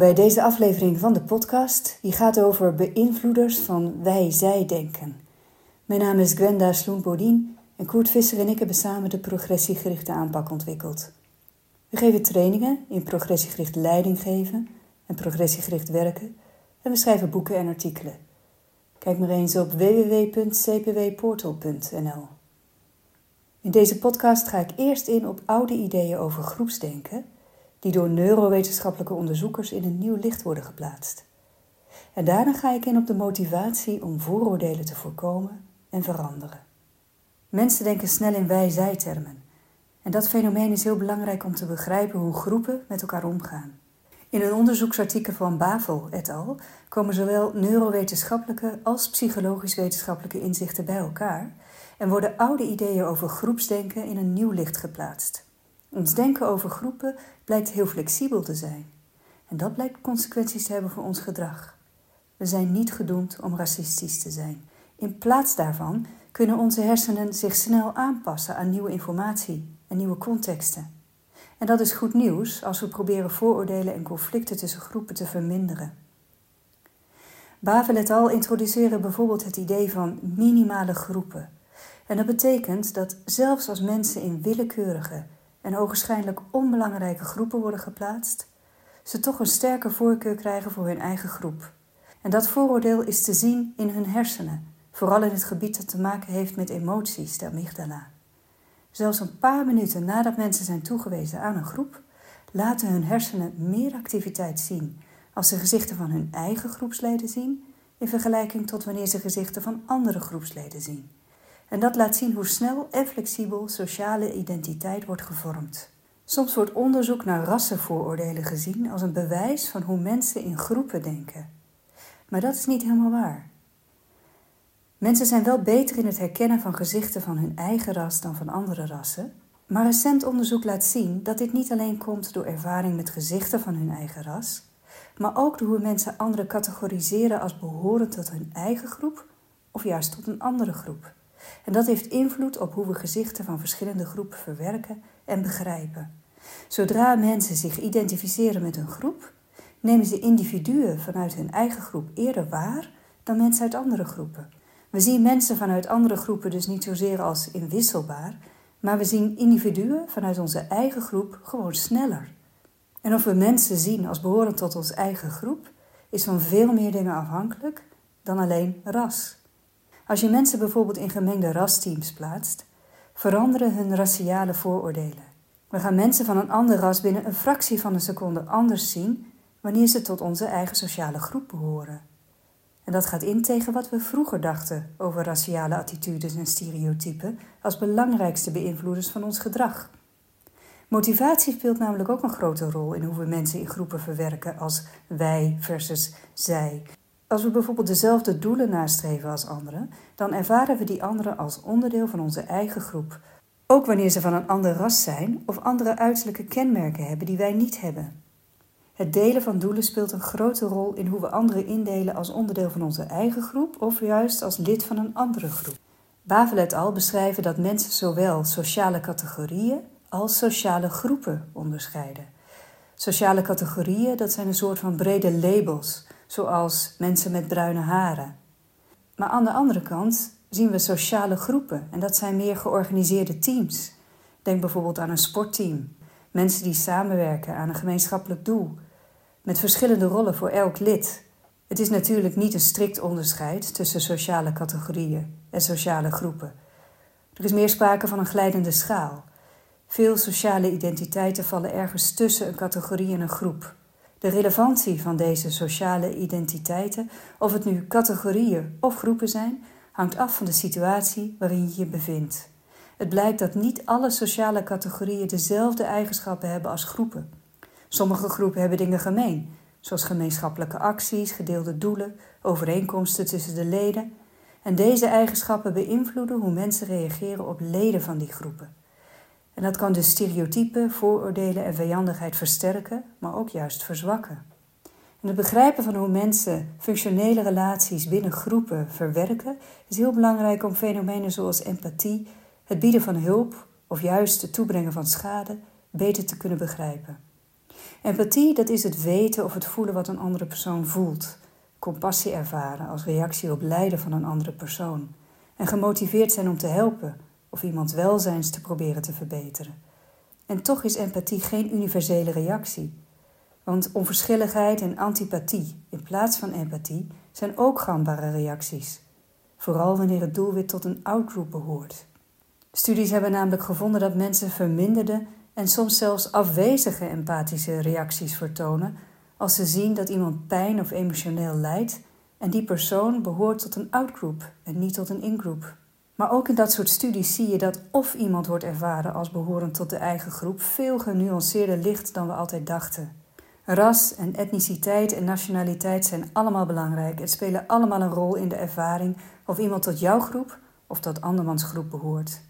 Bij deze aflevering van de podcast. Die gaat over beïnvloeders van wij-zij-denken. Mijn naam is Gwenda Sloen-Bodien en Koert Visser en ik hebben samen de progressiegerichte aanpak ontwikkeld. We geven trainingen in progressiegericht leiding geven en progressiegericht werken en we schrijven boeken en artikelen. Kijk maar eens op www.cpwportal.nl. In deze podcast ga ik eerst in op oude ideeën over groepsdenken die door neurowetenschappelijke onderzoekers in een nieuw licht worden geplaatst. En daarna ga ik in op de motivatie om vooroordelen te voorkomen en veranderen. Mensen denken snel in wij-zij-termen. En dat fenomeen is heel belangrijk om te begrijpen hoe groepen met elkaar omgaan. In een onderzoeksartikel van Bavel et al. komen zowel neurowetenschappelijke als psychologisch-wetenschappelijke inzichten bij elkaar en worden oude ideeën over groepsdenken in een nieuw licht geplaatst. Ons denken over groepen blijkt heel flexibel te zijn. En dat blijkt consequenties te hebben voor ons gedrag. We zijn niet gedoemd om racistisch te zijn. In plaats daarvan kunnen onze hersenen zich snel aanpassen aan nieuwe informatie en nieuwe contexten. En dat is goed nieuws als we proberen vooroordelen en conflicten tussen groepen te verminderen. Bavel et al. introduceren bijvoorbeeld het idee van minimale groepen. En dat betekent dat zelfs als mensen in willekeurige en ogenschijnlijk onbelangrijke groepen worden geplaatst, ze toch een sterke voorkeur krijgen voor hun eigen groep. En dat vooroordeel is te zien in hun hersenen, vooral in het gebied dat te maken heeft met emoties, de amygdala. Zelfs een paar minuten nadat mensen zijn toegewezen aan een groep, laten hun hersenen meer activiteit zien als ze gezichten van hun eigen groepsleden zien, in vergelijking tot wanneer ze gezichten van andere groepsleden zien. En dat laat zien hoe snel en flexibel sociale identiteit wordt gevormd. Soms wordt onderzoek naar rassenvooroordelen gezien als een bewijs van hoe mensen in groepen denken. Maar dat is niet helemaal waar. Mensen zijn wel beter in het herkennen van gezichten van hun eigen ras dan van andere rassen, maar recent onderzoek laat zien dat dit niet alleen komt door ervaring met gezichten van hun eigen ras, maar ook door hoe mensen anderen categoriseren als behorend tot hun eigen groep of juist tot een andere groep. En dat heeft invloed op hoe we gezichten van verschillende groepen verwerken en begrijpen. Zodra mensen zich identificeren met een groep, nemen ze individuen vanuit hun eigen groep eerder waar dan mensen uit andere groepen. We zien mensen vanuit andere groepen dus niet zozeer als inwisselbaar, maar we zien individuen vanuit onze eigen groep gewoon sneller. En of we mensen zien als behorend tot onze eigen groep, is van veel meer dingen afhankelijk dan alleen ras. Als je mensen bijvoorbeeld in gemengde rasteams plaatst, veranderen hun raciale vooroordelen. We gaan mensen van een ander ras binnen een fractie van een seconde anders zien wanneer ze tot onze eigen sociale groep behoren. En dat gaat in tegen wat we vroeger dachten over raciale attitudes en stereotypen als belangrijkste beïnvloeders van ons gedrag. Motivatie speelt namelijk ook een grote rol in hoe we mensen in groepen verwerken als wij versus zij. Als we bijvoorbeeld dezelfde doelen nastreven als anderen, dan ervaren we die anderen als onderdeel van onze eigen groep. Ook wanneer ze van een ander ras zijn of andere uiterlijke kenmerken hebben die wij niet hebben. Het delen van doelen speelt een grote rol in hoe we anderen indelen als onderdeel van onze eigen groep of juist als lid van een andere groep. Bavel et al. beschrijven dat mensen zowel sociale categorieën als sociale groepen onderscheiden. Sociale categorieën, dat zijn een soort van brede labels zoals mensen met bruine haren. Maar aan de andere kant zien we sociale groepen en dat zijn meer georganiseerde teams. Denk bijvoorbeeld aan een sportteam, mensen die samenwerken aan een gemeenschappelijk doel, met verschillende rollen voor elk lid. Het is natuurlijk niet een strikt onderscheid tussen sociale categorieën en sociale groepen. Er is meer sprake van een glijdende schaal. Veel sociale identiteiten vallen ergens tussen een categorie en een groep. De relevantie van deze sociale identiteiten, of het nu categorieën of groepen zijn, hangt af van de situatie waarin je je bevindt. Het blijkt dat niet alle sociale categorieën dezelfde eigenschappen hebben als groepen. Sommige groepen hebben dingen gemeen, zoals gemeenschappelijke acties, gedeelde doelen, overeenkomsten tussen de leden. En deze eigenschappen beïnvloeden hoe mensen reageren op leden van die groepen. En dat kan dus stereotypen, vooroordelen en vijandigheid versterken, maar ook juist verzwakken. En het begrijpen van hoe mensen functionele relaties binnen groepen verwerken is heel belangrijk om fenomenen zoals empathie, het bieden van hulp of juist het toebrengen van schade beter te kunnen begrijpen. Empathie, dat is het weten of het voelen wat een andere persoon voelt. Compassie ervaren als reactie op lijden van een andere persoon. En gemotiveerd zijn om te helpen of iemands welzijns te proberen te verbeteren. En toch is empathie geen universele reactie. Want onverschilligheid en antipathie in plaats van empathie zijn ook gangbare reacties. Vooral wanneer het doelwit tot een outgroup behoort. Studies hebben namelijk gevonden dat mensen verminderde en soms zelfs afwezige empathische reacties vertonen als ze zien dat iemand pijn of emotioneel lijdt en die persoon behoort tot een outgroup en niet tot een ingroup. Maar ook in dat soort studies zie je dat of iemand wordt ervaren als behorend tot de eigen groep veel genuanceerder ligt dan we altijd dachten. Ras en etniciteit en nationaliteit zijn allemaal belangrijk en spelen allemaal een rol in de ervaring of iemand tot jouw groep of tot andermans groep behoort.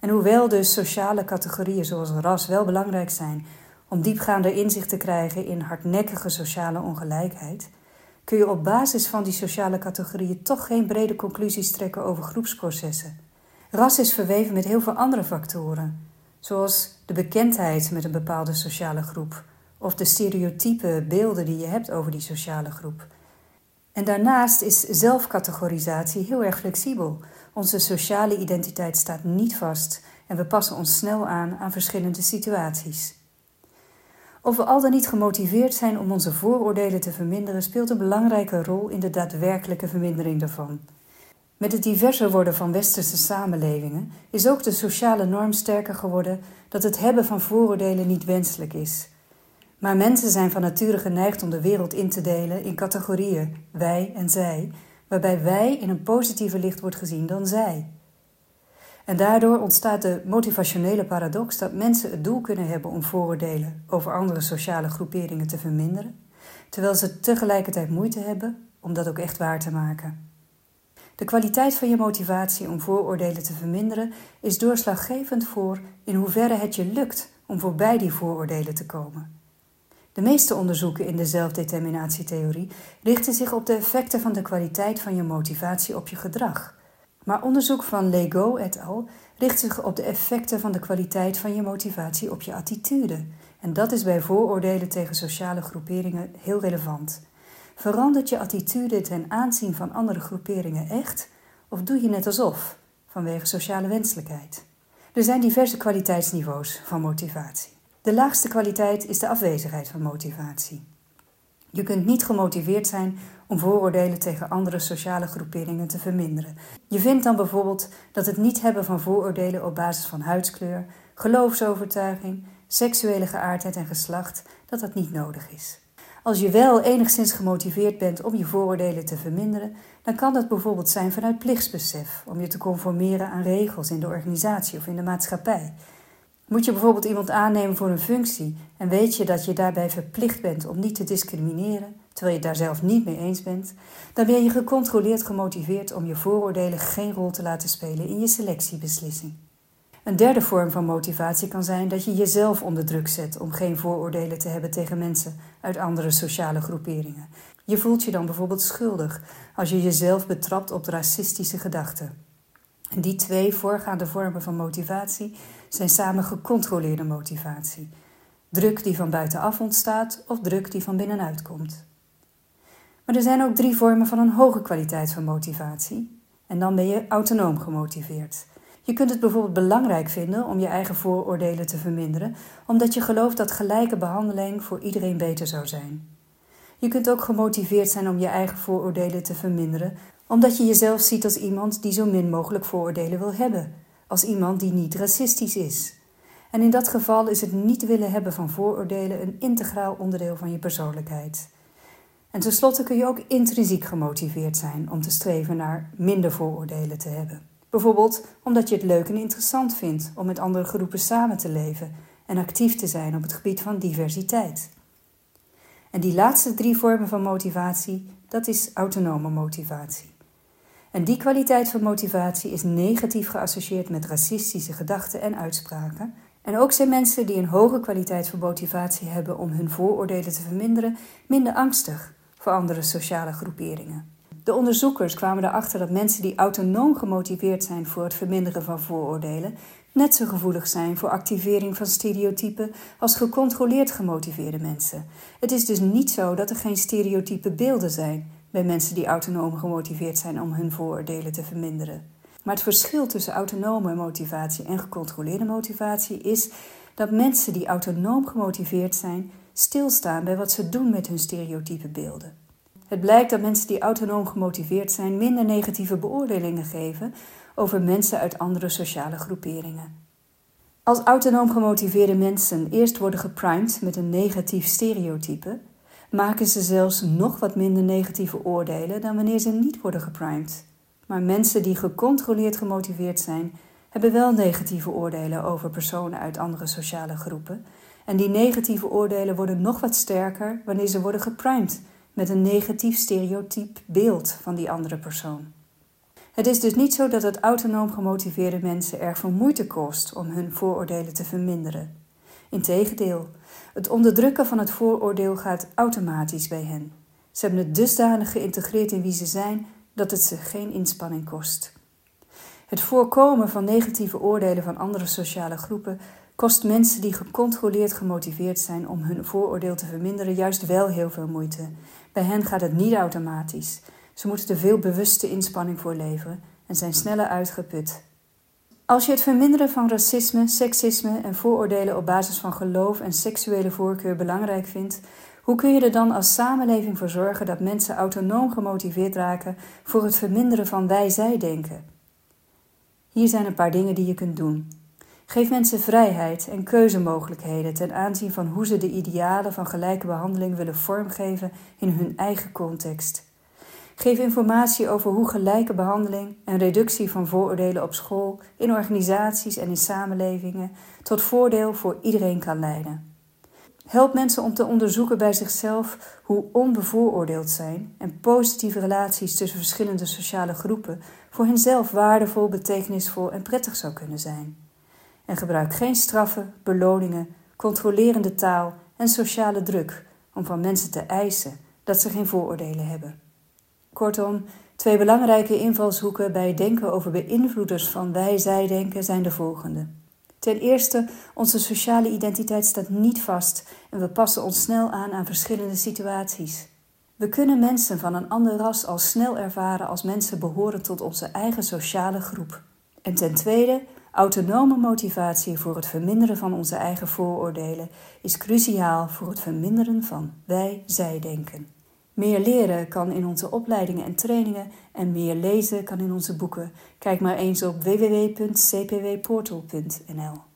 En hoewel dus sociale categorieën zoals ras wel belangrijk zijn om diepgaander inzicht te krijgen in hardnekkige sociale ongelijkheid, kun je op basis van die sociale categorieën toch geen brede conclusies trekken over groepsprocessen. Ras is verweven met heel veel andere factoren, zoals de bekendheid met een bepaalde sociale groep of de stereotype beelden die je hebt over die sociale groep. En daarnaast is zelfcategorisatie heel erg flexibel. Onze sociale identiteit staat niet vast en we passen ons snel aan aan verschillende situaties. Of we al dan niet gemotiveerd zijn om onze vooroordelen te verminderen, speelt een belangrijke rol in de daadwerkelijke vermindering daarvan. Met het diverser worden van westerse samenlevingen is ook de sociale norm sterker geworden dat het hebben van vooroordelen niet wenselijk is. Maar mensen zijn van nature geneigd om de wereld in te delen in categorieën, wij en zij, waarbij wij in een positiever licht wordt gezien dan zij. En daardoor ontstaat de motivationele paradox dat mensen het doel kunnen hebben om vooroordelen over andere sociale groeperingen te verminderen, terwijl ze tegelijkertijd moeite hebben om dat ook echt waar te maken. De kwaliteit van je motivatie om vooroordelen te verminderen is doorslaggevend voor in hoeverre het je lukt om voorbij die vooroordelen te komen. De meeste onderzoeken in de zelfdeterminatietheorie richten zich op de effecten van de kwaliteit van je motivatie op je gedrag. Maar onderzoek van Lego et al. richt zich op de effecten van de kwaliteit van je motivatie op je attitude. En dat is bij vooroordelen tegen sociale groeperingen heel relevant. Verandert je attitude ten aanzien van andere groeperingen echt, of doe je net alsof, vanwege sociale wenselijkheid? Er zijn diverse kwaliteitsniveaus van motivatie. De laagste kwaliteit is de afwezigheid van motivatie. Je kunt niet gemotiveerd zijn om vooroordelen tegen andere sociale groeperingen te verminderen. Je vindt dan bijvoorbeeld dat het niet hebben van vooroordelen op basis van huidskleur, geloofsovertuiging, seksuele geaardheid en geslacht, dat dat niet nodig is. Als je wel enigszins gemotiveerd bent om je vooroordelen te verminderen, dan kan dat bijvoorbeeld zijn vanuit plichtsbesef, om je te conformeren aan regels in de organisatie of in de maatschappij. Moet je bijvoorbeeld iemand aannemen voor een functie en weet je dat je daarbij verplicht bent om niet te discrimineren, terwijl je daar zelf niet mee eens bent, dan ben je gecontroleerd gemotiveerd om je vooroordelen geen rol te laten spelen in je selectiebeslissing. Een derde vorm van motivatie kan zijn dat je jezelf onder druk zet om geen vooroordelen te hebben tegen mensen uit andere sociale groeperingen. Je voelt je dan bijvoorbeeld schuldig als je jezelf betrapt op racistische gedachten. Die twee voorgaande vormen van motivatie zijn samen gecontroleerde motivatie. Druk die van buitenaf ontstaat of druk die van binnenuit komt. Maar er zijn ook drie vormen van een hoge kwaliteit van motivatie. En dan ben je autonoom gemotiveerd. Je kunt het bijvoorbeeld belangrijk vinden om je eigen vooroordelen te verminderen, omdat je gelooft dat gelijke behandeling voor iedereen beter zou zijn. Je kunt ook gemotiveerd zijn om je eigen vooroordelen te verminderen, omdat je jezelf ziet als iemand die zo min mogelijk vooroordelen wil hebben, als iemand die niet racistisch is. En in dat geval is het niet willen hebben van vooroordelen een integraal onderdeel van je persoonlijkheid. En tenslotte kun je ook intrinsiek gemotiveerd zijn om te streven naar minder vooroordelen te hebben. Bijvoorbeeld omdat je het leuk en interessant vindt om met andere groepen samen te leven en actief te zijn op het gebied van diversiteit. En die laatste drie vormen van motivatie, dat is autonome motivatie. En die kwaliteit van motivatie is negatief geassocieerd met racistische gedachten en uitspraken. En ook zijn mensen die een hoge kwaliteit van motivatie hebben om hun vooroordelen te verminderen, minder angstig voor andere sociale groeperingen. De onderzoekers kwamen erachter dat mensen die autonoom gemotiveerd zijn voor het verminderen van vooroordelen, net zo gevoelig zijn voor activering van stereotypen als gecontroleerd gemotiveerde mensen. Het is dus niet zo dat er geen stereotype beelden zijn bij mensen die autonoom gemotiveerd zijn om hun vooroordelen te verminderen. Maar het verschil tussen autonome motivatie en gecontroleerde motivatie is dat mensen die autonoom gemotiveerd zijn stilstaan bij wat ze doen met hun stereotype beelden. Het blijkt dat mensen die autonoom gemotiveerd zijn minder negatieve beoordelingen geven over mensen uit andere sociale groeperingen. Als autonoom gemotiveerde mensen eerst worden geprimed met een negatief stereotype, maken ze zelfs nog wat minder negatieve oordelen dan wanneer ze niet worden geprimed. Maar mensen die gecontroleerd gemotiveerd zijn, hebben wel negatieve oordelen over personen uit andere sociale groepen. En die negatieve oordelen worden nog wat sterker wanneer ze worden geprimed met een negatief stereotyp beeld van die andere persoon. Het is dus niet zo dat het autonoom gemotiveerde mensen erg veel moeite kost om hun vooroordelen te verminderen. Integendeel, het onderdrukken van het vooroordeel gaat automatisch bij hen. Ze hebben het dusdanig geïntegreerd in wie ze zijn dat het ze geen inspanning kost. Het voorkomen van negatieve oordelen van andere sociale groepen kost mensen die gecontroleerd gemotiveerd zijn om hun vooroordeel te verminderen juist wel heel veel moeite. Bij hen gaat het niet automatisch. Ze moeten er veel bewuste inspanning voor leveren en zijn sneller uitgeput. Als je het verminderen van racisme, seksisme en vooroordelen op basis van geloof en seksuele voorkeur belangrijk vindt, hoe kun je er dan als samenleving voor zorgen dat mensen autonoom gemotiveerd raken voor het verminderen van wij-zij-denken? Hier zijn een paar dingen die je kunt doen. Geef mensen vrijheid en keuzemogelijkheden ten aanzien van hoe ze de idealen van gelijke behandeling willen vormgeven in hun eigen context. Geef informatie over hoe gelijke behandeling en reductie van vooroordelen op school, in organisaties en in samenlevingen tot voordeel voor iedereen kan leiden. Help mensen om te onderzoeken bij zichzelf hoe onbevooroordeeld zijn en positieve relaties tussen verschillende sociale groepen voor henzelf waardevol, betekenisvol en prettig zou kunnen zijn. En gebruik geen straffen, beloningen, controlerende taal en sociale druk om van mensen te eisen dat ze geen vooroordelen hebben. Kortom, twee belangrijke invalshoeken bij denken over beïnvloeders van wij-zij-denken zijn de volgende. Ten eerste, onze sociale identiteit staat niet vast en we passen ons snel aan aan verschillende situaties. We kunnen mensen van een ander ras al snel ervaren als mensen behoren tot onze eigen sociale groep. En ten tweede, autonome motivatie voor het verminderen van onze eigen vooroordelen is cruciaal voor het verminderen van wij-zij-denken. Meer leren kan in onze opleidingen en trainingen en meer lezen kan in onze boeken. Kijk maar eens op www.cpwportal.nl.